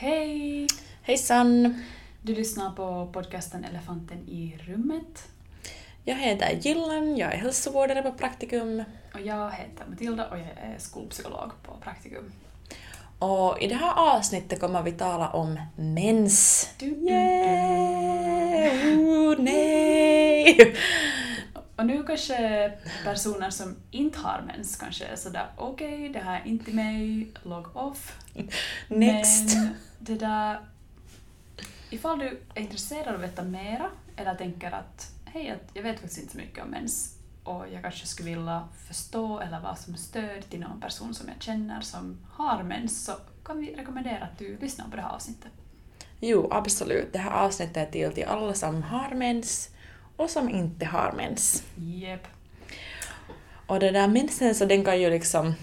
Hej! Hejsan! Du lyssnar på podcasten Elefanten i rummet. Jag heter Gillan, jag är hälsovårdare på Praktikum. Och jag heter Matilda och jag är skolpsykolog på Praktikum. Och i det här avsnittet kommer vi tala om mens. Du, du, du. Yeah! Oh, nej! Och nu kanske personer som inte har mens kanske är sådär okej, det här är inte mig, log off. Next! Men det där... Ifall du är intresserad av att veta mera eller tänker att hej, jag vet faktiskt inte så mycket om mens och jag kanske skulle vilja förstå eller vara som stöd till någon person som jag känner som har mens så kan vi rekommendera att du lyssnar på det här avsnittet. Jo, absolut. Det här avsnittet är till till alla som har mens och som inte har mens. Jep. Och det där mensen så den kan ju liksom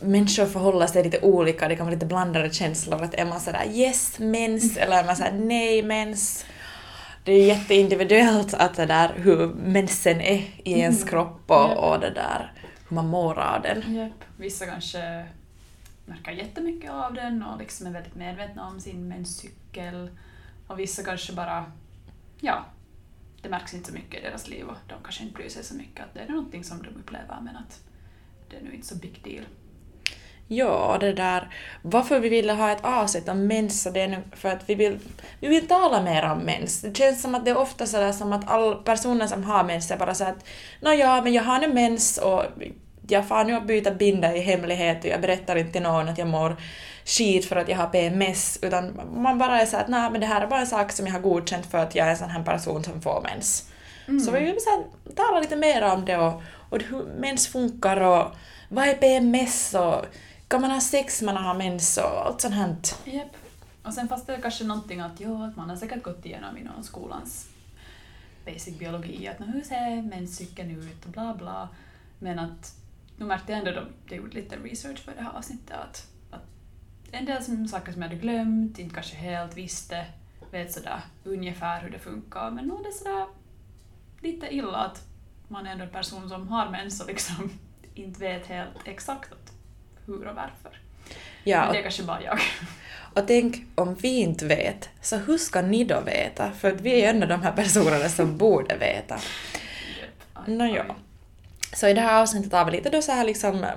människor förhåller sig lite olika, det kan vara lite blandade känslor. Att är man sådär yes, mens, eller är man sådär nej, mens. Det är jätteindividuellt att det där hur mensen är i ens Mm. kropp och, Ja. och det där hur man mår av den. Jep. Vissa kanske märker jättemycket av den och liksom är väldigt medvetna om sin menscykel. Och vissa kanske bara, ja, det märks inte så mycket i deras liv och de kanske inte bryr sig så mycket att det är någonting som de upplever men att det är nu inte så big deal. Ja, och det där, varför vi ville ha ett avsnitt om mens, det är för att vi vill, vi vill tala mer om mens. Det känns som att det är ofta sådär som att alla personer som har mens är bara så att nåja, men jag har nu mens och jag får nu att byta binda i hemlighet och jag berättar inte till någon att jag mår skit för att jag har PMS, utan man bara är så att nej, men det här är bara en sak som jag har godkänt för att jag är en sån här person som får mens. Så vi vill så här, tala lite mer om det och, och hur mens funkar och vad är PMS och kan man ha sex när man har mens och allt sånt här. Jep. Och sen fast det är kanske någonting att, jo, att man har säkert gått igenom i någon skolans basic biologi, att hur ser menscykeln ut och bla bla. Men att nu märkte jag ändå då, jag gjorde lite research för det här avsnittet, att, att en del som, saker som jag hade glömt, inte kanske helt visste, vet sådär ungefär hur det funkar, men nog det är sådär lite illa att man är ändå en person som har mens och liksom inte vet helt exakt att hur och varför. Ja, Men det är kanske bara jag. och tänk om vi inte vet, så hur ska ni då veta? För att vi är ju ändå de här personerna som borde veta. Nåja. Så i det här avsnittet tar vi lite då så här liksom eh,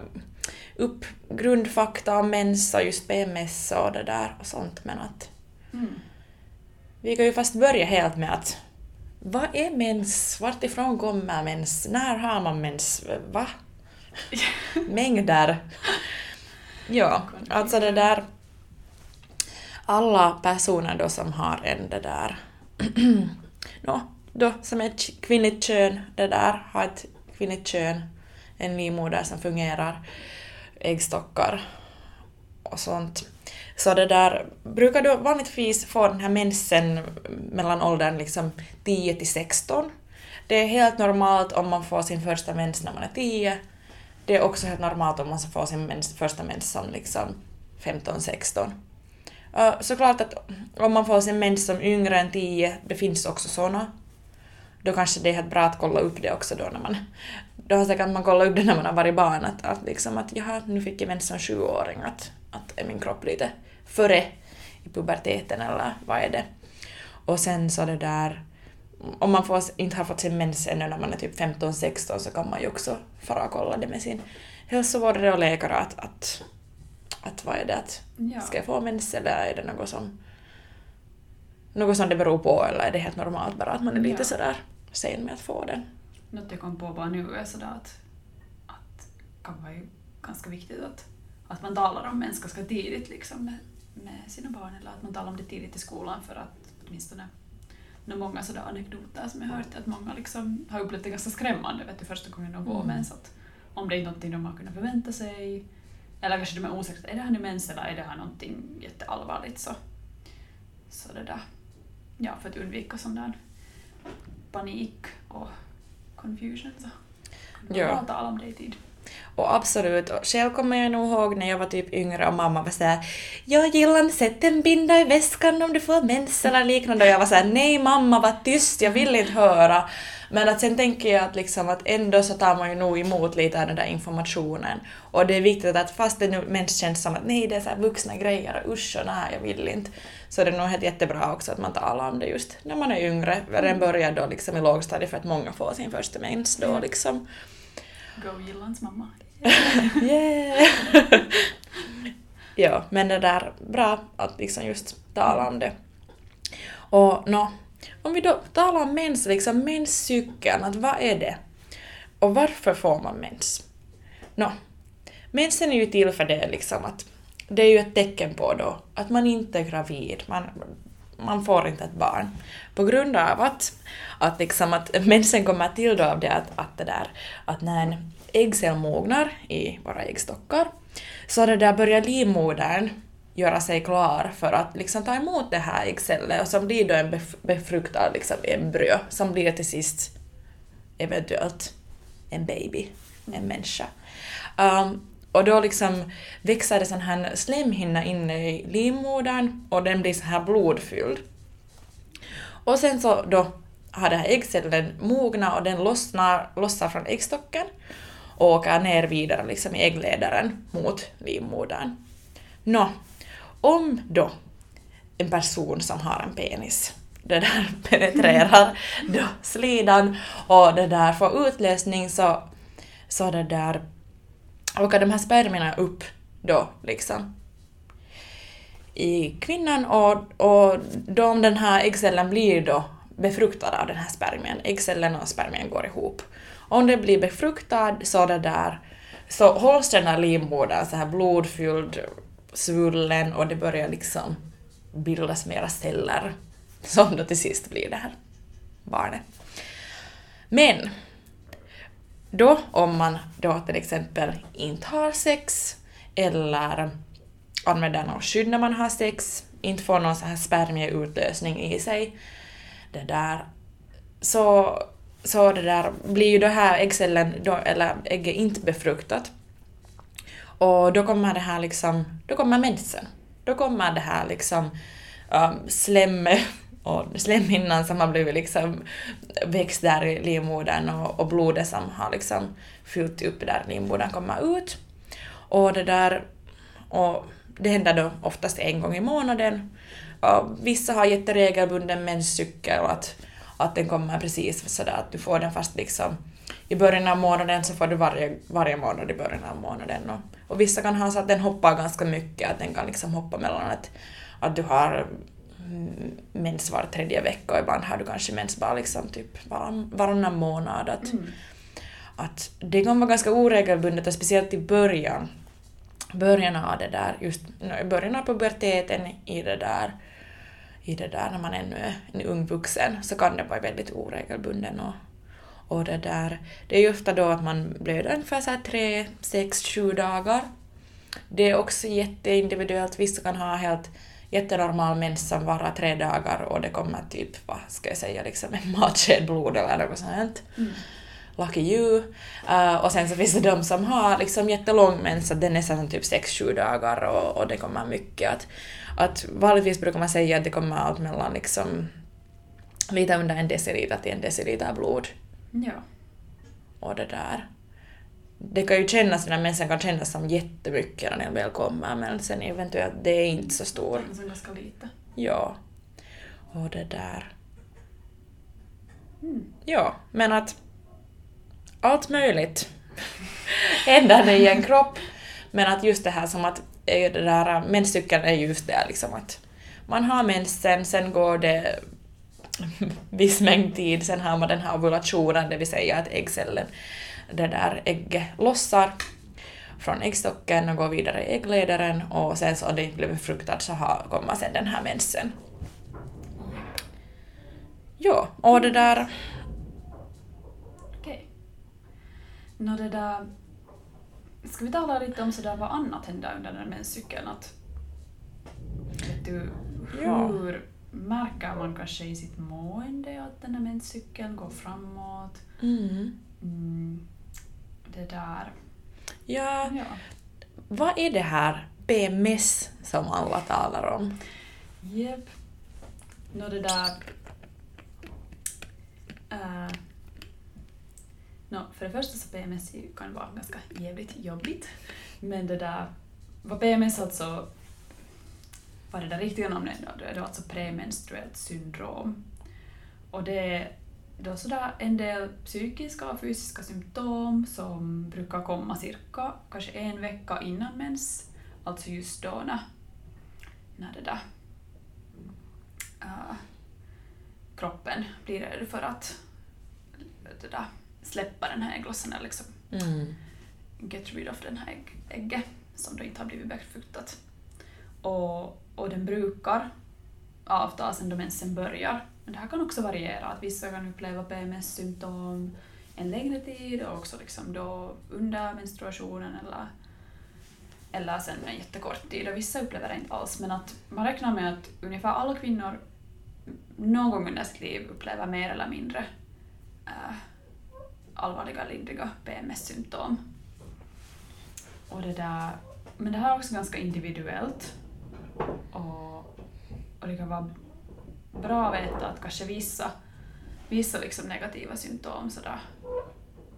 upp grundfakta om mens och just PMS och det där och sånt, men att Mm. vi kan ju fast börja helt med att vad är mens? Vart ifrån kommer mens? När har man mens? Va? Mängder. Ja, alltså det där... Alla personer då som har en det där... Nå, då som är kvinnligt kön, det där, har ett kvinnligt kön, en livmoder som fungerar, äggstockar och sånt. Så det där brukar du vanligtvis få den här mensen mellan åldern liksom 10 till 16. Det är helt normalt om man får sin första mens när man är 10. Det är också helt normalt om man får sin mens, första mens som liksom 15-16. Såklart att om man får sin mens som yngre än 10, det finns också såna. Då kanske det är helt bra att kolla upp det också då när man... Då har säkert man kollat upp det när man har varit barn att, att liksom att jaha, nu fick jag mens som sjuåring att, att är min kropp lite före i puberteten eller vad är det? Och sen så det där om man får, inte har fått sin mens ännu när man är typ 15-16 så kan man ju också fara och kolla det med sin hälsovårdare och läkare att, att, att vad är det att ska jag få mens eller är det något som något som det beror på eller är det helt normalt bara att man är lite Ja. sådär sen med att få den. Något jag kom på bara nu är sådär att, att kan vara ju ganska viktigt att, att man talar om mens ganska tidigt liksom med, med sina barn eller att man talar om det tidigt i skolan för att åtminstone det är många sådär anekdoter som jag hört att många liksom har upplevt det ganska skrämmande vet du, första gången de går Mm. mens att om det är någonting de har kunnat förvänta sig eller kanske de är osäkra, är det här nu mens eller är det här någonting jätteallvarligt så, så det där, ja för att undvika sån där panik och confusion så kan det Ja. tala om det i tid. Och absolut, och själv kommer jag nog ihåg när jag var typ yngre och mamma var såhär ”Jag gillar sätt en binda i väskan om du får mens” eller liknande och jag var såhär ”Nej mamma, var tyst, jag vill inte höra” Men att sen tänker jag att, liksom att ändå så tar man ju nog emot lite av den där informationen. Och det är viktigt att fast det nu mest känns som att nej det är så här vuxna grejer och usch och nej jag vill inte. Så det är nog helt jättebra också att man talar om det just när man är yngre. Den börjar då liksom i lågstadiet för att många får sin första mens då Mm. liksom. Go Gillans mamma. Yeah! ja, men det där bra att liksom just tala om det. Och nå, om vi då talar om mens, liksom menscykeln, att vad är det? Och varför får man mens? Nå, mensen är ju till för det liksom att det är ju ett tecken på då att man inte är gravid, man, man får inte ett barn. På grund av att, att, liksom att mensen kommer till då av det att, att det där att när en äggcell mognar i våra äggstockar så det där börjar livmodern göra sig klar för att liksom ta emot det här äggcellen och som blir då en bef- befruktad liksom embryo som blir till sist eventuellt en baby, en människa. Um, och då liksom växer det sån här slemhinna inne i livmodern och den blir så här blodfylld. Och sen så då har den här äggcellen mognat och den lossnar, lossar från äggstocken och åker ner vidare liksom i äggledaren mot livmodern. Nå, om då en person som har en penis det där penetrerar då slidan och det där får utlösning så, så det där åker de här spermierna upp då liksom i kvinnan och, och då om den här äggcellen blir då befruktad av den här spermien, äggcellen och spermien går ihop. Om den blir befruktad så det där så hålls den här livmodern så här blodfylld, svullen och det börjar liksom bildas mera celler som då till sist blir det här barnet. Men då om man då till exempel inte har sex eller använder något skydd när man har sex, inte får någon så här spermieutlösning i sig, det där, så, så det där blir ju det här äggcellen, då, eller ägget inte befruktat. Och då kommer det här liksom, då kommer mensen. Då kommer det här liksom um, slem och slemhinnan som har blivit liksom växt där i livmodern och, och blodet som har liksom fyllt upp där livmodern kommer ut. Och det där, och det händer då oftast en gång i månaden. Och vissa har jätteregelbunden menscykel och att, att den kommer precis sådär att du får den fast liksom i början av månaden så får du varje, varje månad i början av månaden. Och, och vissa kan ha så att den hoppar ganska mycket, att den kan liksom hoppa mellan att, att du har mm, mens var tredje vecka och ibland har du kanske mens bara liksom typ varann, varannan månad. Att, Mm. att det kan vara ganska oregelbundet och speciellt i början, början av det där, just i början av puberteten i det där, i det där när man ännu är en ung vuxen så kan det vara väldigt oregelbunden och, och det där, det är ju ofta då att man blöder ungefär så här tre, sex, sju dagar. Det är också jätteindividuellt, vissa kan ha helt jättenormal mens som varar tre dagar och det kommer typ, vad ska jag säga, liksom en matsked blod eller något sånt Mm. lucky you. Uh, och sen så finns det de som har liksom jättelång mens, att den är nästan typ 6-7 dagar och, och det kommer mycket. Att, att vanligtvis brukar man säga att det kommer allt mellan liksom lite under en deciliter till en deciliter blod Ja. och det där. Det kan ju kännas, den här mensen kan kännas som jättemycket när den väl kommer men sen eventuellt det är inte så stor. Det är ganska lite. Ja. Och det där. Mm. Ja, men att allt möjligt händer i en kropp. Men att just det här som att det där, menscykeln är just det liksom att man har mensen, sen går det viss mängd tid, sen har man den här ovulationen, det vill säga att äggcellen, det där ägget lossar från äggstocken och går vidare i äggledaren och sen så om det inte blir befruktad så har, kommer sen den här mensen. Ja, och det där Okej. Nå det där... Ska vi tala lite om sådär vad annat händer under den menscykeln? Att, vet du, Ja. Märker man kanske i sitt mående att den här menscykeln går framåt? Mm. Mm, det där... Ja, Ja. vad är det här PMS som alla talar om? Jep. Nå det där... Äh, No, för det första så PMS kan vara ganska jävligt jobbigt. Men det där, vad PMS alltså, vad är det där riktiga namnet då? Det är alltså premenstruellt syndrom. Och det är då sådär en del psykiska och fysiska symptom som brukar komma cirka kanske en vecka innan mens, alltså just då när, när det där äh, kroppen blir redo för att det där, släppa den här ägglossningen, eller liksom Mm. get rid of den här ägg, ägget som då inte har blivit befruktat. Och, och den brukar avta sen demensen börjar. Men det här kan också variera, att vissa kan uppleva PMS-symptom en längre tid och också liksom då under menstruationen eller, eller sen en jättekort tid och vissa upplever det inte alls. Men att man räknar med att ungefär alla kvinnor någon gång under sitt liv upplever mer eller mindre äh, allvarliga, lindriga PMS-symptom. Och det där, men det här är också ganska individuellt. Och, och det kan vara bra att veta att kanske vissa, vissa liksom negativa symptom sådär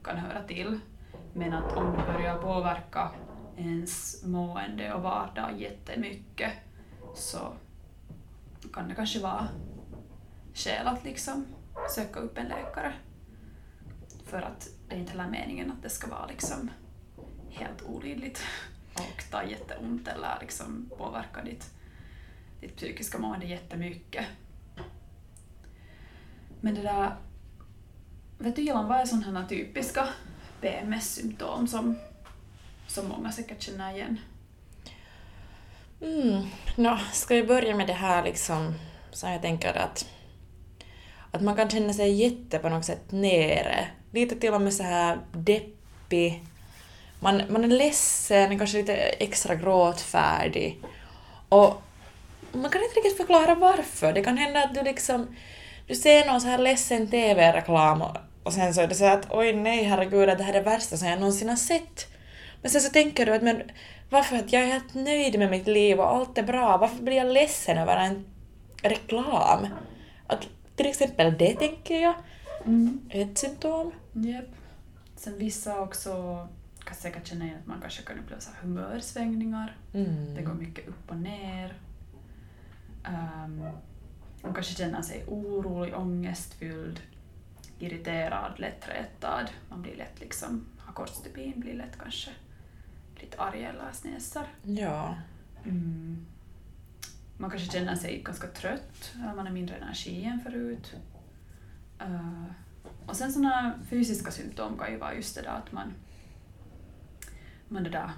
kan höra till. Men att om det börjar påverka ens mående och vardag jättemycket så kan det kanske vara skäl att liksom söka upp en läkare. För att det är inte heller meningen att det ska vara liksom helt olidligt och ta jätteont eller liksom påverka ditt, ditt psykiska mående jättemycket. Men det där... Vet du Jelan, vad är sådana här typiska PMS-symptom som, som många säkert känner igen? Mm. Nå, ska vi börja med det här liksom, som jag tänker att, att man kan känna sig jätte på något sätt nere. Lite till och med så här deppig. Man, man är ledsen, kanske lite extra gråtfärdig. Och man kan inte riktigt förklara varför. Det kan hända att du liksom du ser någon så här ledsen TV-reklam och, och sen så är det så att oj nej herregud det här är det värsta som jag någonsin har sett. Men sen så tänker du att men varför att jag är helt nöjd med mitt liv och allt är bra, varför blir jag ledsen över en reklam? Att, till exempel det tänker jag är ett symptom. Yep. Sen vissa också kan säkert känna igen att man kanske kan uppleva så humörsvängningar. Mm. Det går mycket upp och ner. Um, man kanske känner sig orolig, ångestfylld, irriterad, lättretad. Man blir lätt liksom, har kort stubin, blir lätt kanske lite arg eller snäsar. Ja. Mm. Man kanske känner sig ganska trött, man har mindre energi än förut. Uh, och sen sådana fysiska symptom kan ju vara just det där att man, man det där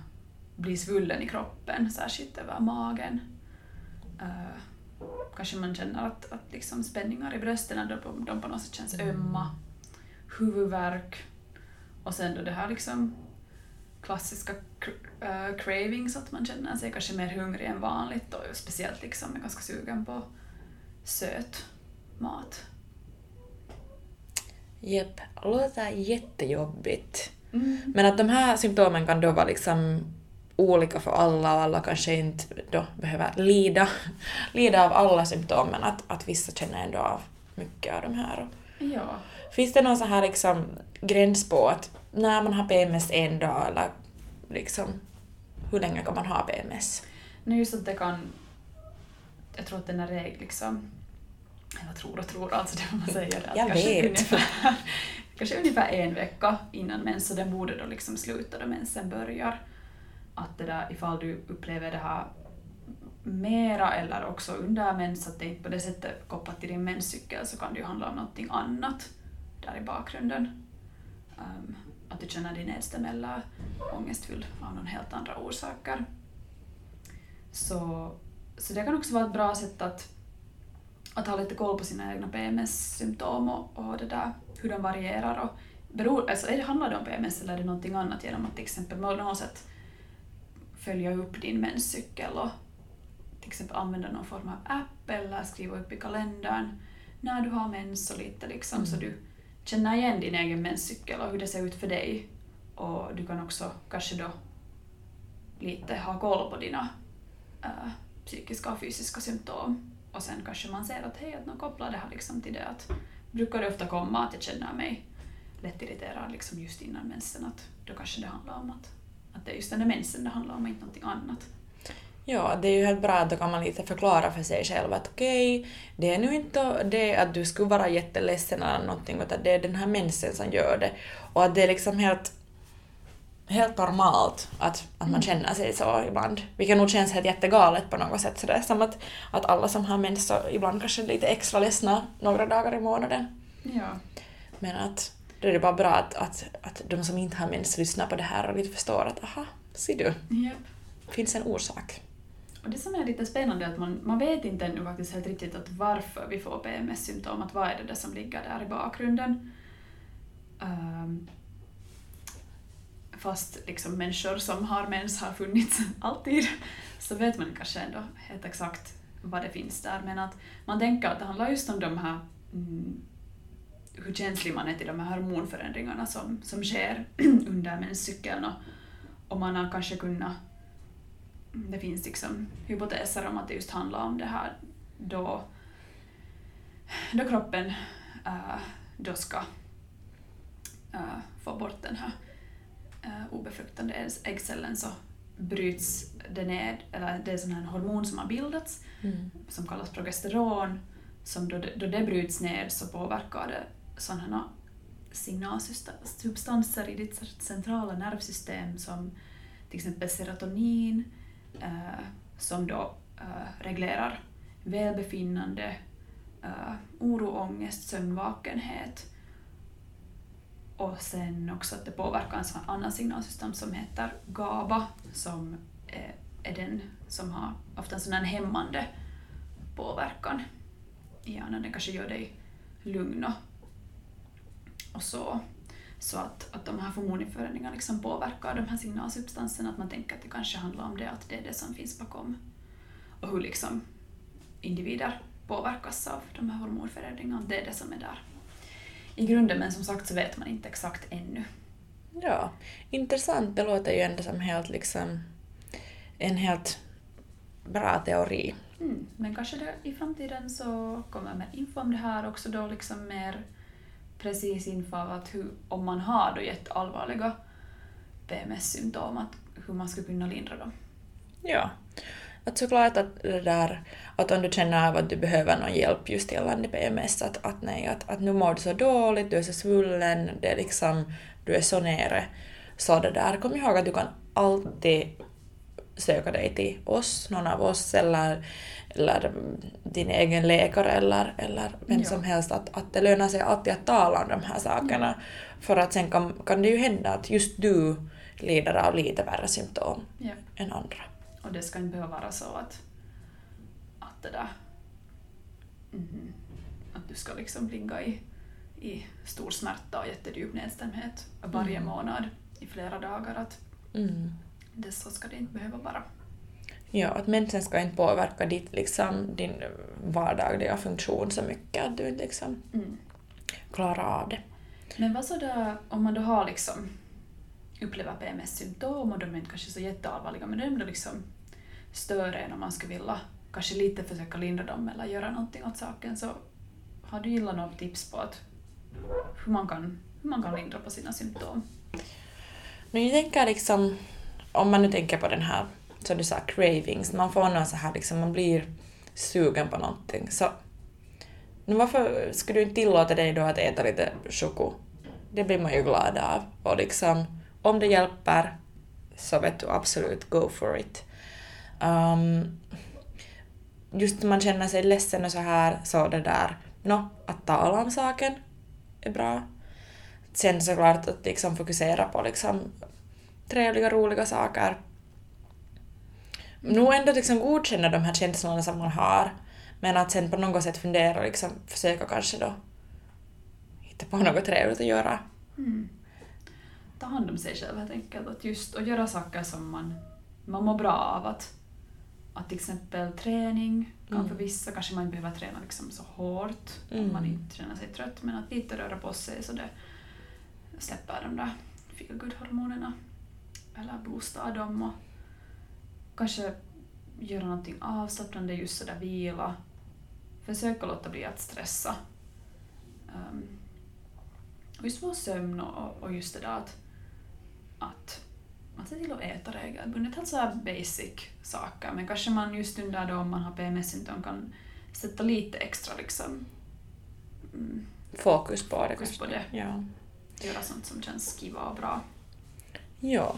blir svullen i kroppen, särskilt över magen. Uh, kanske man känner att, att liksom spänningar i brösten, de, de på något sätt känns ömma. Huvudvärk. Och sen då det här liksom klassiska äh, cravings, att man känner sig kanske mer hungrig än vanligt och speciellt liksom är ganska sugen på söt mat. Japp, låter jättejobbigt. Mm. Men att de här symptomen kan då vara liksom olika för alla och alla kanske inte då behöver lida, lida av alla symptomen, att, att vissa känner ändå av mycket av de här. Ja. Finns det någon så här liksom gräns på att när man har PMS en dag eller liksom hur länge kan man ha PMS? Nu just att det kan... Jag tror att den är regel liksom... Eller tror och tror, alltså det man säger. Att Jag vet. Ungefär, kanske ungefär en vecka innan mens, så den borde då liksom sluta då mensen börjar. Att det där, ifall du upplever det här mera eller också under mens, att det inte på det sättet kopplat till din menscykel, så kan det ju handla om någonting annat där i bakgrunden. Um, att du känner dig nedstämd eller ångestfylld av någon helt andra orsaker. Så, så det kan också vara ett bra sätt att, att ha lite koll på sina egna PMS-symptom och, och det där, hur de varierar. Och beror, alltså är det, handlar det om PMS eller är det någonting annat genom att till exempel något sätt följa upp din menscykel och till exempel använda någon form av app eller skriva upp i kalendern när du har mens och lite liksom Mm. så du känner igen din egen menscykel och hur det ser ut för dig. Och du kan också kanske då lite ha koll på dina äh, psykiska och fysiska symptom. Och sen kanske man ser att hej, att någon kopplar det här liksom till det att brukar det ofta komma att jag känner mig lättirriterad liksom just innan mensen att då kanske det handlar om att, att det är just den där mensen det handlar om och inte någonting annat. Ja, det är ju helt bra att då kan man lite förklara för sig själv att okej, okay, det är nu inte det att du skulle vara jätteledsen eller någonting utan det är den här mensen som gör det. Och att det är liksom helt, helt normalt att, att man Mm. känner sig så ibland. Vilket nog känns helt jättegalet på något sätt. Så det är som att, att alla som har mens så ibland kanske är lite extra ledsna några dagar i månaden. Ja. Men att då är det bara bra att, att, att de som inte har mens lyssnar på det här och lite förstår att aha, ser du, Japp. finns en orsak. Och det som är lite spännande är att man, man vet inte ännu faktiskt helt riktigt att varför vi får PMS-symptom, att vad är det där som ligger där i bakgrunden. Ehm, fast liksom människor som har mens har funnits alltid, så vet man kanske ändå helt exakt vad det finns där. Men att man tänker att det handlar just om de här mm, hur känslig man är till de här hormonförändringarna som, som sker under menscykeln och, och man har kanske kunnat mm, det finns liksom hypoteser om att det just handlar om det här då, då kroppen äh, då ska äh, få bort den här äh, obefruktade ägg- äggcellen så bryts det ned, eller det är sån här hormon som har bildats Mm. som kallas progesteron, som då det, då det bryts ner så påverkar det sådana signalsubstanser i ditt centrala nervsystem som till exempel serotonin, eh, som då eh, reglerar välbefinnande, eh, oro, ångest, sömnvakenhet. Och sen också att det påverkar en sån annan signalsystem som heter GABA, som eh, är, den som har ofta en sån här hämmande påverkan i hjärnan. Den kanske gör dig lugn och, och så. Så att, att de här hormonförändringarna liksom påverkar de här signalsubstanserna, att man tänker att det kanske handlar om det, att det är det som finns bakom. Och hur liksom individer påverkas av de här hormonförändringarna, det är det som är där i grunden, men som sagt så vet man inte exakt ännu. Ja, intressant. Det låter ju ändå som helt liksom en helt bra teori. Mm. Men kanske det, i framtiden så kommer mer info om det här också då liksom mer precis info av att hur, om man har då jätteallvarliga PMS-symptom, att hur man ska kunna lindra dem. Ja. Att såklart att det där, att om du känner av att du behöver någon hjälp just gällande PMS, att, att nej, att, att nu mår du så dåligt, du är så svullen, det är liksom, du är så nere. Så det där, kom ihåg att du kan alltid söka dig till oss, någon av oss eller, eller din egen läkare eller, eller vem Ja. som helst, att, att det lönar sig alltid att tala om de här sakerna. För att sen kan, kan det ju hända att just du lider av lite värre symptom Ja. än andra. Och det ska inte behöva vara så att, att det där... Mhm. att du ska liksom ligga i, i stor smärta och jättedjup nedstämdhet varje Mm. månad i flera dagar. Att Mm. det, så ska det inte behöva vara. Ja, att mensen ska inte påverka ditt, liksom, din vardagliga funktion så mycket att du inte liksom Mm. klarar av det. Men vad så där, om man då har liksom upplever PMS-symptom och de är inte kanske så jätteallvarliga men de ändå liksom större en om man skulle vilja kanske lite försöka lindra dem eller göra någonting åt saken så har du gillat något tips på att hur man kan, hur man kan lindra på sina symptom? Men jag tänker liksom, om man nu tänker på den här, som du sa, cravings, man får någon så här liksom, man blir sugen på någonting, så nu varför skulle du inte tillåta dig då att äta lite choko? Det blir man ju glad av. Och liksom, om det hjälper så vet du absolut, go for it. Um, just när man känner sig ledsen och så här, så det där, no, att tala om saken är bra. Sen såklart att liksom fokusera på liksom trevliga, roliga saker. Nog ändå liksom godkänna de här känslorna som man har, men att sen på något sätt fundera och liksom försöka kanske då hitta på något trevligt att göra. Mm. Ta hand om sig själv helt enkelt. Att just att göra saker som man, man mår bra av. Att, att till exempel träning kan Mm. för vissa, kanske man inte behöver träna liksom så hårt Mm. om man inte känner sig trött, men att lite röra på sig så det släpper de där feelgood-hormonerna. Eller boostar dem och kanske göra någonting avslappnande, just sådär vila. Försök att låta bli att stressa. Um, Och just vår sömn och, och just det där att, att man ser till att äta regelbundet, helt så här basic saker. Men kanske man just under då om man har PMS-symptom kan sätta lite extra liksom mm, Fokus på det. fokus på det. Ja. Göra sånt som känns kiva och bra. Ja.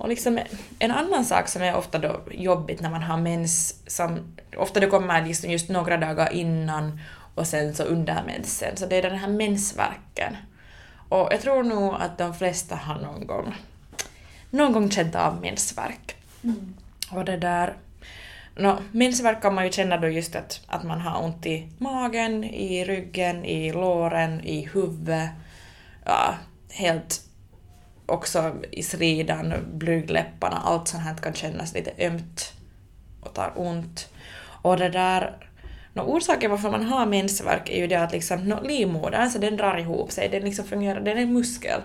Och liksom en annan sak som är ofta då jobbigt när man har mens, som ofta det kommer liksom just några dagar innan och sen så under mensen, så det är den här mensvärken. Och jag tror nog att de flesta har någon gång, någon gång känt av mensvärk. Mm. Och det där... No, mensvärk kan man ju känna då just att, att man har ont i magen, i ryggen, i låren, i huvudet. Ja, helt också i slidan, blygdläpparna, allt sånt här kan kännas lite ömt och tar ont. Och det där... No, orsaken varför man har mensvärk är ju det att liksom, no, livmodern så den drar ihop sig, den liksom fungerar, den är en muskel.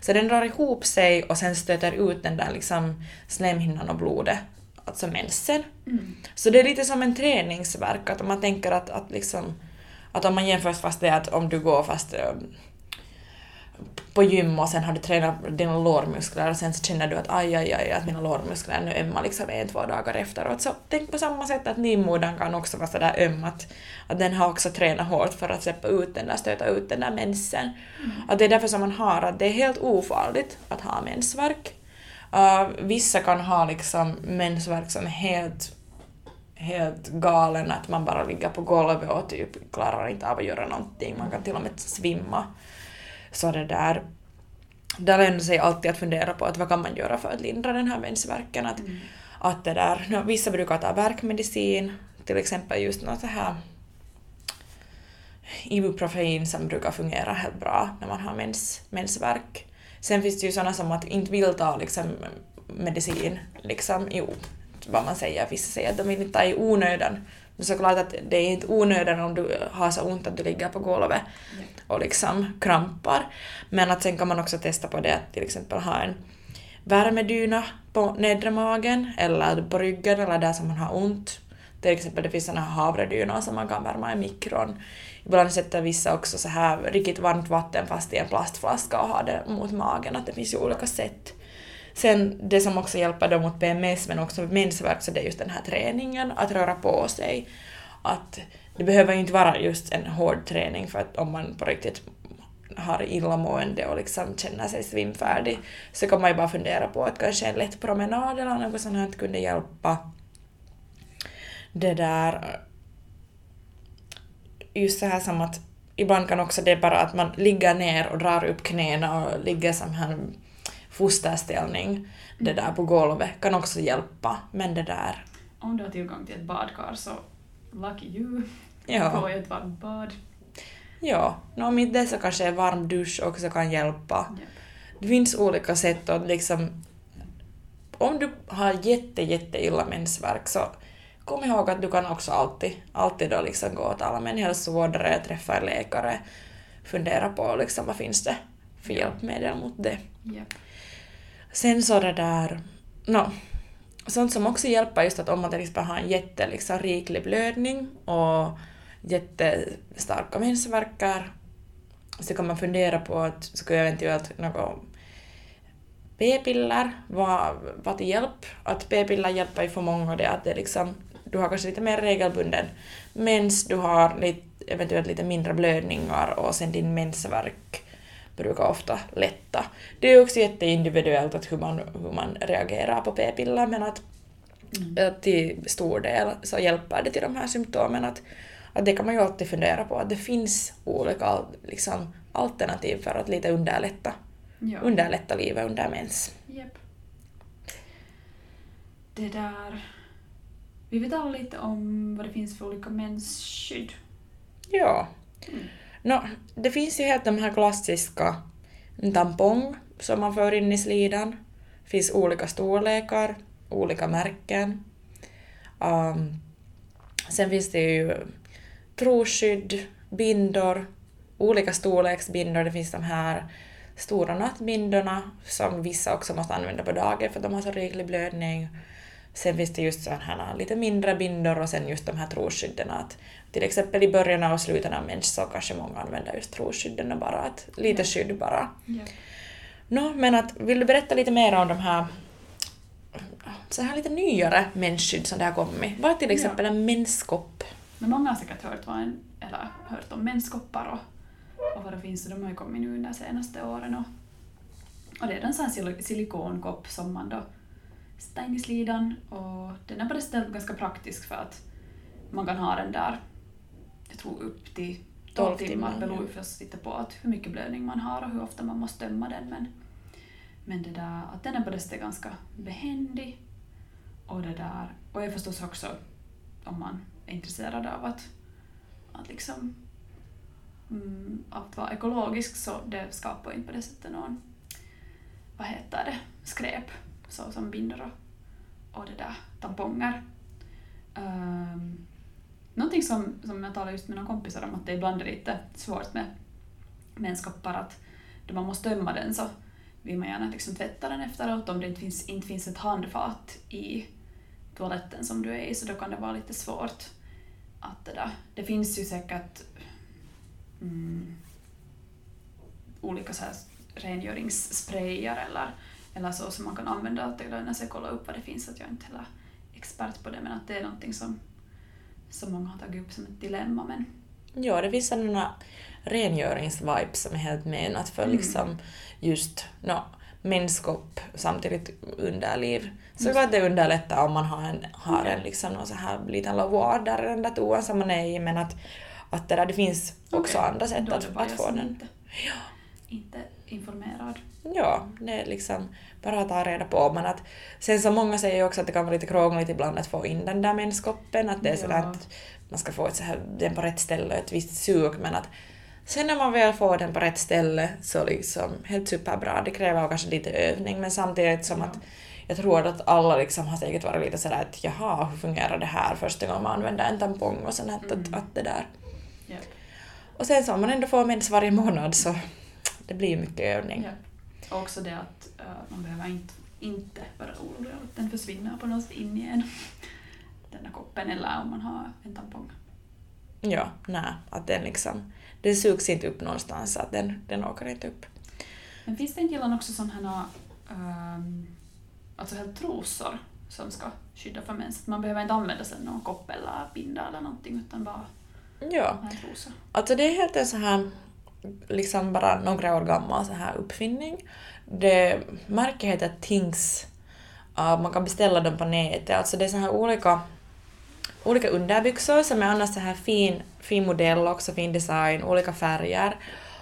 Så den drar ihop sig och sen stöter ut den där liksom slemhinnan och blodet, alltså mensen. Mm. Så det är lite som en träningsvärk, att om man tänker att, att liksom att om man jämför fast det att om du går fast eh, på gym och sen har du tränat dina lårmuskler och sen så känner du att aj, aj, aj, att mina lårmuskler nu ömma liksom en, två dagar efteråt. Så tänk på samma sätt att livmodern kan också vara sådär öm att, att den har också tränat hårt för att släppa ut den där, stöta ut den där mensen. Att det är därför som man har att det är helt ofarligt att ha mensvärk. Uh, vissa kan ha liksom mensvärk som är helt helt galen att man bara ligger på golvet och typ klarar inte av att göra någonting. Man kan till och med svimma. Så det där, där lönar sig alltid att fundera på att vad kan man göra för att lindra den här mensvärken. Att, Mm. att det där, no, vissa brukar ta värkmedicin, till exempel just något så här ibuprofen som brukar fungera helt bra när man har mens, mensvärk. Sen finns det ju sådana som att inte vill ta liksom, medicin, liksom, jo, vad man säger, vissa säger att de vill inte ta i onödan. Men såklart att det är inte onödan om du har så ont att du ligger på golvet och liksom krampar. Men att sen kan man också testa på det att till exempel ha en värmedyna på nedre magen eller på ryggen eller där som man har ont. Till exempel det finns såna här havredynor som man kan värma i mikron. Ibland sätter vissa också så här riktigt varmt vatten fast i en plastflaska och har det mot magen. Att det finns ju olika sätt. Sen det som också hjälper dem mot PMS men också mensvärk så det är just den här träningen, att röra på sig. Att det behöver ju inte vara just en hård träning för att om man på riktigt har illamående och liksom känner sig svimfärdig så kan man ju bara fundera på att kanske en lätt promenad eller något sånt här kunde hjälpa. Det där... Just så här som att ibland kan också det bara att man ligger ner och drar upp knäna och ligger som här fosterställning det där på golvet kan också hjälpa. Men det där... Om du har tillgång till ett badkar så lucky you. Ja. Få ett varmt bad. Ja, no, om inte det så kanske en varm dusch också kan hjälpa. Ja. Det finns olika sätt att liksom... Om du har jätte, jätte illa mensvärk så kom ihåg att du kan också alltid, alltid då liksom gå och tala med en hälsovårdare, träffa en läkare, fundera på liksom vad finns det för hjälpmedel mot det. Ja. Sen så det där... No, sånt som också hjälper just att om man till exempel har en jätteriklig liksom, riklig blödning och jättestarka mensvärkar så kan man fundera på att skulle eventuellt något p-piller vara var till hjälp. Att p-piller hjälper ju för många det att det liksom, du har kanske lite mer regelbunden mens, du har lite, eventuellt lite mindre blödningar och sen din mensvärk brukar ofta lätta. Det är också jätteindividuellt att hur man, hur man reagerar på p-piller men att Mm. att till stor del så hjälper det till de här symptomen. Att, att det kan man ju alltid fundera på, att det finns olika liksom, alternativ för att lite underlätta, Ja. underlätta livet under mens. Japp. Det där... Vi vet alla lite om vad det finns för olika mensskydd. Ja. Mm. No, det finns ju helt de här klassiska tampong som man för in i slidan. Det finns olika storlekar, olika märken. Um, sen finns det ju trosskydd, bindor, olika storleksbindor. Det finns de här stora nattbindorna som vissa också måste använda på dagen för att de har så riklig blödning. Sen finns det just sådana här lite mindre bindor och sen just de här trosskydden. Att till exempel i början och slutet av mens så kanske många använder just trosskydden och bara att lite Ja. skydd bara. Ja. Nå, men att, vill du berätta lite mer om de här så här lite nyare mensskydd som det har kommit? Vad är till Ja. exempel en menskopp? Men många har säkert hört, vad en, eller hört om menskoppar och, och vad det finns, och de har ju kommit nu under senaste åren. Och, och det är en sån här sil- silikonkopp som man då sätter in i slidan och den är på det stället ganska praktisk för att man kan ha den där, jag tror upp till 12 12 timmar, beror ja. förstås lite på att hur mycket blödning man har och hur ofta man måste tömma den men, men det där, att den är på det stället ganska behändig och det där, och är förstås också om man är intresserad av att, att liksom mm, att vara ekologisk så det skapar inte på det sättet någon, vad heter det, skräp så som bindor och, och det där tamponger. Um, någonting som, som jag talade just med några kompisar om att det ibland är lite svårt med menskoppar att då man måste tömma den så vill man gärna liksom tvätta den efteråt om det inte finns, inte finns ett handfat i toaletten som du är i så då kan det vara lite svårt att det där. Det finns ju säkert mm, olika så här rengöringssprayer eller, eller så som man kan använda. Att det lönar sig kolla upp vad det finns. Att jag inte heller expert på det men att det är någonting som, som många har tagit upp som ett dilemma. Men Ja, det finns sådana rengöringsvibes som är helt menat för Mm. liksom just no, menskopp samtidigt underliv. Så Just att det underlättar om man har en, har en liksom någon så här liten lavoir där den där toan som man är i men att, att det, där, det finns också Okej, andra sätt att, att jag få den. Inte, inte informerad. Ja, det är liksom bara att ta reda på. Men att, sen så många säger ju också att det kan vara lite krångligt ibland att få in den där menskoppen, att det är Ja. sådär att man ska få ett så här, den på rätt ställe, ett visst sug, men att sen när man väl får den på rätt ställe så liksom helt superbra. Det kräver kanske lite övning, men samtidigt som Ja. att jag tror att alla liksom har säkert varit lite sådär att jaha, hur fungerar det här första gången man använder en tampong och sånt att, Mm. att, att det där. Japp. Och sen så om man ändå får mens varje månad så det blir mycket övning. Ja. Och också det att eh, man behöver inte, inte vara orolig att den försvinner på något sätt in i en, den där koppen eller om man har en tampong. Ja, nej, att den liksom, den sugs inte upp någonstans, att den, den åker inte upp. Men finns det inte gillan också sådana här um, alltså helt trosor som ska skydda för mens? Man behöver inte använda sig någon kopp eller binda eller någonting utan bara Ja, alltså det är helt en så här, liksom bara några år gammal så här uppfinning. Det märket heter Things, uh, man kan beställa dem på nätet, alltså det är så här olika olika underbyxor som är annars så här fin, fin modell också, fin design, olika färger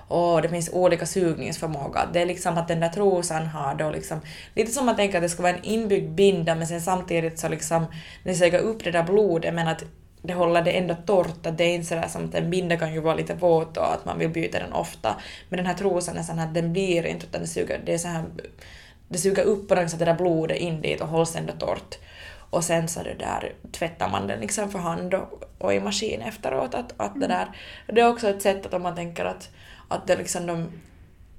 och det finns olika sugningsförmåga. Det är liksom att den där trosan har då liksom, lite som man tänker att det ska vara en inbyggd binda men sen samtidigt så liksom, den suger upp det där blodet men att det håller det ändå torrt, att det är inte sådär som att en binda kan ju vara lite våt och att man vill byta den ofta. Men den här trosan är sån att den blir inte utan det suger, det är så här, det suger upp på den så att det där blodet in dit och hålls ändå torrt. Och sen så det där tvättar man den liksom för hand och, och i maskin efteråt. Att, att det, där, det är också ett sätt att om man tänker att, att det liksom de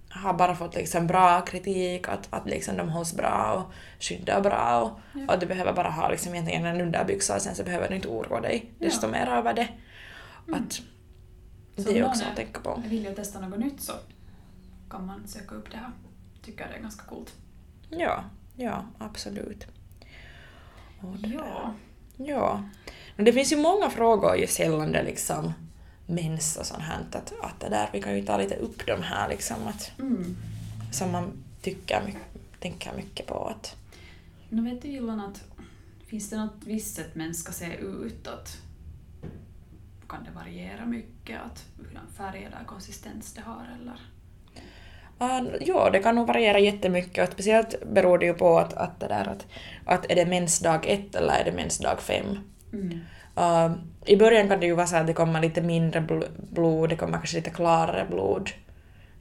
har bara fått liksom bra kritik, att, att liksom de hålls bra och skyddar bra och, Ja. och du behöver bara ha liksom egentligen en underbyxa och sen så behöver du inte oroa dig desto Ja. mer över det. Mm. Att det är också att tänka på. Vill jag testa något nytt så kan man söka upp det här. Tycker jag det är ganska coolt. Ja, ja absolut. Ja. där. Ja. Men det finns ju många frågor just gällande liksom mens och sånt här. Att, att det där, vi kan ju ta lite upp de här liksom att, Mm. som man tycker, tänker mycket på. Att, Nu vet du Jillan att finns det något visst sätt män ska se ut? Att kan det variera mycket? Att hurdan färg eller konsistens det har? Eller? Uh, ja, det kan nog variera jättemycket och speciellt beror det ju på att, att, det där, att, att är det mensdag ett eller är det mensdag fem. Mm. Uh, i början kan det ju vara så att det kommer lite mindre bl- blod, det kommer kanske lite klarare blod.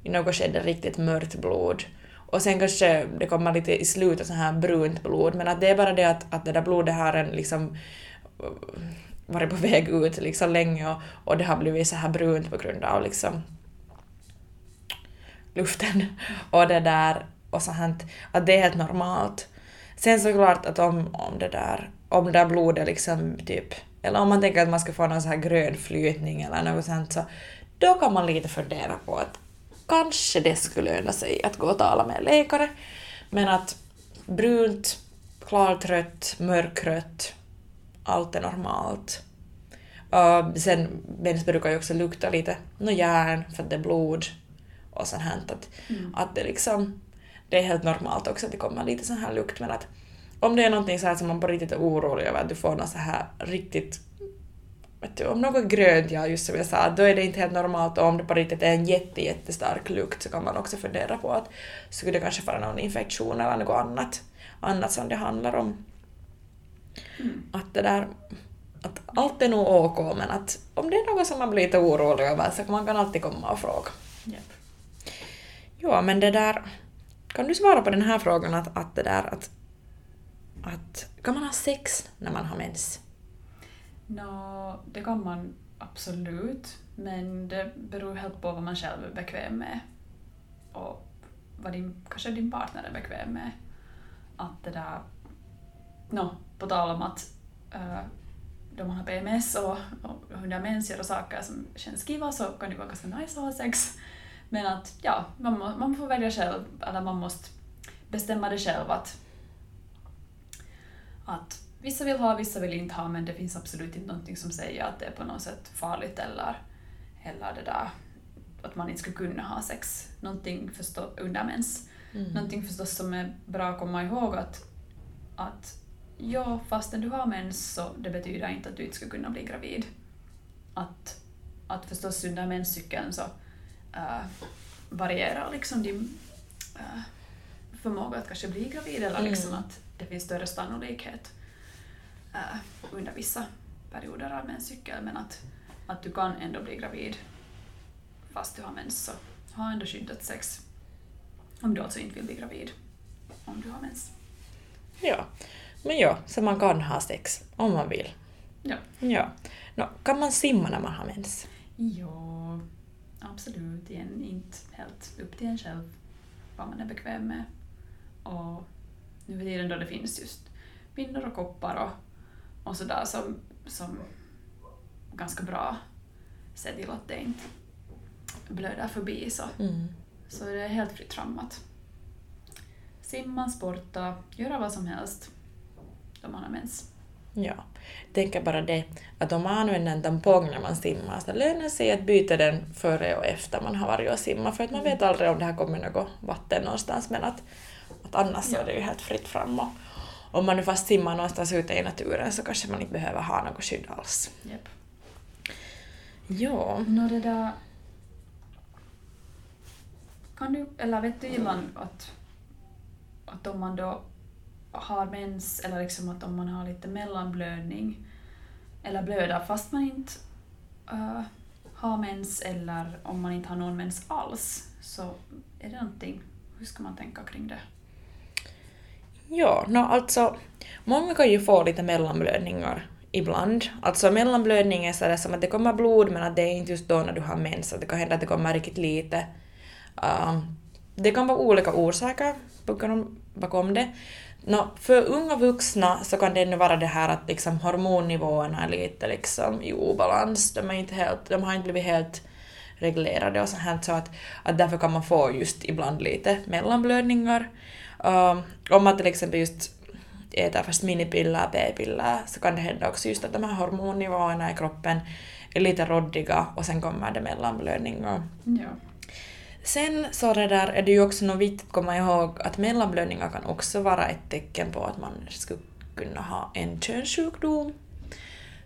I något skede riktigt mörkt blod. Och sen kanske det kommer lite i slutet så här brunt blod, men att det är bara det att, att det där blodet har en liksom varit på väg ut liksom länge och, och det har blivit så här brunt på grund av liksom luften och det där och så här, att det är helt normalt. Sen såklart att om, om det där, om det där blodet liksom typ, eller om man tänker att man ska få någon så här grön flytning eller något sånt så då kan man lite fundera på att kanske det skulle löna sig att gå och tala med en läkare. Men att brunt, klartrött, mörkrött, allt är normalt. Uh, sen mens brukar ju också lukta lite järn för att det är blod och sånt här. Att, mm. att det liksom, det är helt normalt också att det kommer lite sån här lukt men att om det är någonting så här som man på riktigt är orolig över att du får något så här riktigt vet du, om något grönt, ja just som jag sa, då är det inte helt normalt och om det på riktigt är en jätte, jättestark lukt så kan man också fundera på att skulle det kanske vara någon infektion eller något annat, annat som det handlar om. Mm. Att det där, att allt är nog OK men att om det är något som man blir lite orolig över så kan man kan alltid komma och fråga. Yep. Ja men det där, kan du svara på den här frågan att, att det där att, att kan man ha sex när man har mens? Nå, det kan man absolut, men det beror helt på vad man själv är bekväm med och vad din, kanske din partner är bekväm med. Att det där... No, på tal om att uh, då man har PMS och, och hundar mens gör saker som känns kiva så kan det vara ganska nice att ha sex. Men att ja, man, må, man får välja själv, eller man måste bestämma det själv att, att vissa vill ha, vissa vill inte ha, men det finns absolut inte någonting som säger att det är på något sätt farligt eller, eller det där att man inte skulle kunna ha sex. Någonting förstås under mens. Mm. Någonting förstås som är bra att komma ihåg att, att ja, fastän du har mens så det betyder inte att du inte skulle kunna bli gravid. Att, att förstås under menscykeln så äh, varierar liksom din äh, förmåga att kanske bli gravid eller liksom mm. att det finns större sannolikhet äh, under vissa perioder av menscykeln men att, att du kan ändå bli gravid fast du har mens så ha ändå skyddat sex om du alltså inte vill bli gravid om du har mens. Ja, men ja, så man kan ha sex om man vill. Ja. ja. No, kan man simma när man har mens? Ja, absolut. Igen, inte helt upp till en själv vad man är bekväm med. Och nu för tiden då det finns just bindor och koppar och och sådär som, som ganska bra ser till att det inte blöder förbi så, mm. så det är helt fritt fram att simma, sporta, göra vad som helst då man har mens. Ja, tänker bara det att om man använder en tampong när man simmar så lönar det sig att byta den före och efter man har varit och simmat för att man vet aldrig om det har kommit något vatten någonstans men att, att annars ja. så är det ju helt fritt fram och, om man nu fast simmar någonstans ute i naturen så kanske man inte behöver ha något skydd alls. Yep. Ja. Nå det där... Kan du, eller vet du ibland att, att om man då har mens eller liksom att om man har lite mellanblödning eller blöder fast man inte uh, har mens eller om man inte har någon mens alls så är det någonting, hur ska man tänka kring det? Ja, no, alltså många kan ju få lite mellanblödningar ibland. Alltså mellanblödning är sådär som att det kommer blod men att det är inte just då när du har mens, att det kan hända att det kommer riktigt lite. Uh, det kan vara olika orsaker bakom det. No, för unga vuxna så kan det ännu vara det här att liksom hormonnivåerna är lite liksom i obalans. De, är inte helt, de har inte blivit helt reglerade och så här så att, att därför kan man få just ibland lite mellanblödningar. Uh, om man till exempel just äter fast minipiller, p-piller, så kan det hända också just att de här hormonnivåerna i kroppen är lite roddiga och sen kommer det mellanblödningar. Ja. Sen så det där är det ju också något viktigt att komma ihåg att mellanblödningar kan också vara ett tecken på att man skulle kunna ha en könssjukdom.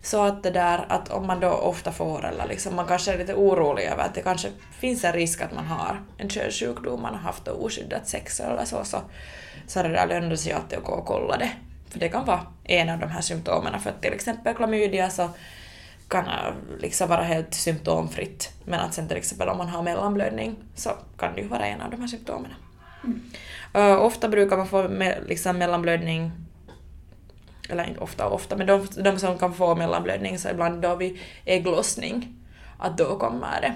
Så att det där att om man då ofta får eller liksom man kanske är lite orolig över att det kanske finns en risk att man har en könssjukdom, man har haft oskyddat sex eller så, så, så det där lönar sig att gå och kolla det. För det kan vara en av de här symptomen. För till exempel klamydia så kan liksom vara helt symptomfritt. Men att sen till exempel om man har mellanblödning så kan det ju vara en av de här symptomen. Mm. Uh, ofta brukar man få me liksom mellanblödning eller inte ofta och ofta, men de, de som kan få mellanblödning så ibland då vid ägglossning, att då kommer det.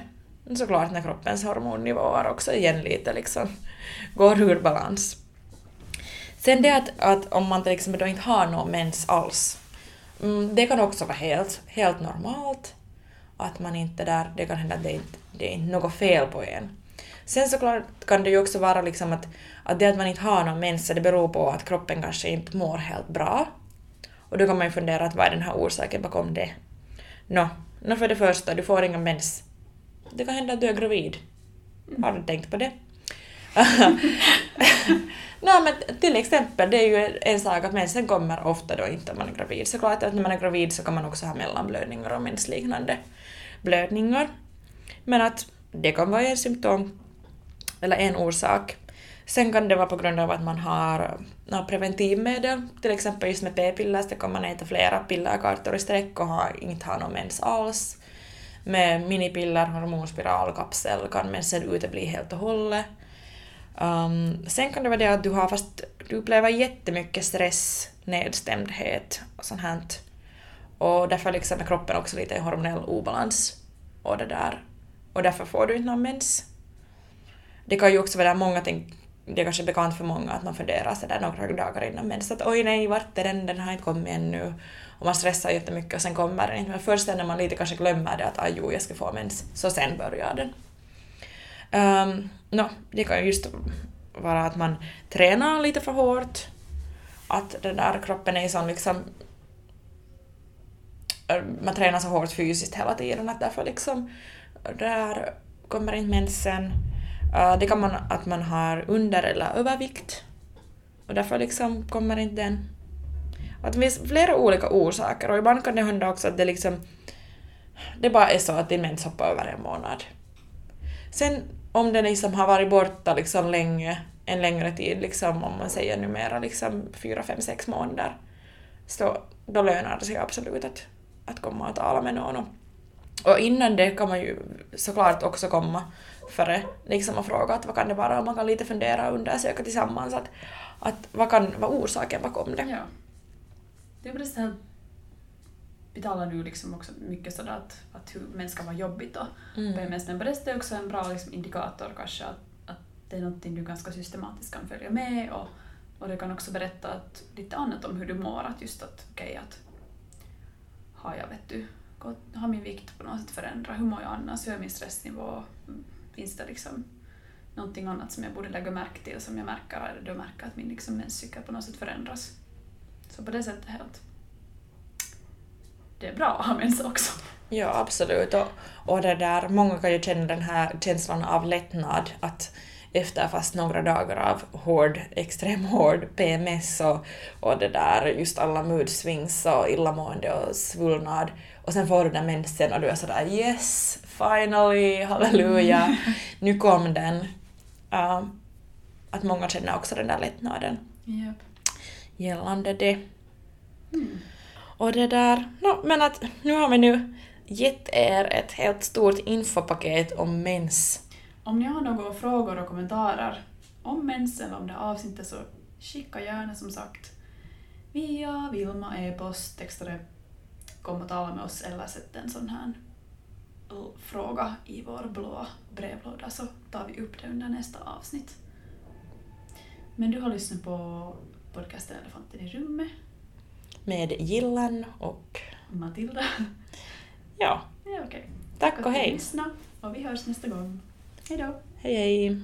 Såklart när kroppens hormonnivåer också igen lite liksom går ur balans. Sen det att, att om man till exempel då inte har någon mens alls, mm, det kan också vara helt, helt normalt. Att man inte där, det kan hända att det inte det är inte något fel på en. Sen såklart kan det ju också vara liksom att, att det att man inte har någon mens, det beror på att kroppen kanske inte mår helt bra. Och då kan man ju fundera att vad är den här orsaken bakom det? Nå, no, för det första, du får ingen mens. Det kan hända att du är gravid. Har du tänkt på det? Nej men till exempel, det är ju en sak att mensen kommer ofta då inte om man är gravid. Såklart att när man är gravid så kan man också ha mellanblödningar och mensliknande blödningar. Men att det kan vara en symptom eller en orsak. Sen kan det vara på grund av att man har några preventivmedel, till exempel just med p-piller så kan man äta flera pillerkartor i sträck och ha, inte ha någon mens alls. Med minipiller, hormonspiral, kapsel kan mensen utebli helt och hållet. Um, sen kan det vara det att du har fast du upplever jättemycket stress, nedstämdhet och sånt här. Och därför liksom är kroppen också lite i hormonell obalans. Och det där och därför får du inte någon mens. Det kan ju också vara där många tänker det är kanske bekant för många att man funderar sådär några dagar innan mens att oj nej, vart är den, den har inte kommit ännu. Och man stressar jättemycket och sen kommer den inte. Men först när man lite kanske glömmer det att aj jo, jag ska få mens, så sen börjar den. Ehm, um, no, det kan ju just vara att man tränar lite för hårt, att den där kroppen är sån liksom eh, man tränar så hårt fysiskt hela tiden att därför liksom där kommer inte mensen. Uh, det kan man att man har under eller övervikt och därför liksom kommer inte den. Att det finns flera olika orsaker och ibland kan det hända också att det liksom det bara är så att din mens hoppar över en månad. Sen om den liksom har varit borta liksom länge, en längre tid, liksom, om man säger numera liksom fyra, fem, sex månader, så då lönar det sig absolut att, att komma och tala med någon. Och innan det kan man ju såklart också komma före liksom och fråga att vad kan det vara och man kan lite fundera och undersöka tillsammans att, att vad kan vara orsaken bakom det. Ja. Det är precis det här, vi talar nu liksom också mycket sådär att, att hur män ska vara jobbigt då mm. PMS, men det är också en bra liksom indikator kanske att, att det är någonting du ganska systematiskt kan följa med och, och det kan också berätta att, lite annat om hur du mår, att just att okej okay, att har jag vet du har min vikt på något sätt förändrat? Hur mår jag annars? Hur är min stressnivå? Finns det liksom någonting annat som jag borde lägga märke till som jag märker, då märker att min liksom menscykel på något sätt förändras? Så på det sättet helt det är bra att ha mens också. Ja, absolut. Och, och det där, många kan ju känna den här känslan av lättnad att efter fast några dagar av hård, extrem hård PMS och, och det där just alla mood swings och illamående och svullnad och sen får du den mensen och du är sådär yes, finally, halleluja, nu kom den. Uh, att många känner också den där lättnaden yep. gällande det. Mm. Och det där, no, men att nu har vi nu gett er ett helt stort infopaket om mens. Om ni har några frågor och kommentarer om mens eller om det avsnittet så skicka gärna som sagt via Vilma e-post, textade kom och tala med oss eller sätt en sån här fråga i vår blå brevlåda så tar vi upp det under nästa avsnitt. Men du har lyssnat på podcasten Elefanten i rummet. Med Gillan och Matilda. Ja. ja okay. Tack och hej. Lyssna, och vi hörs nästa gång. Hej då. Hej hej.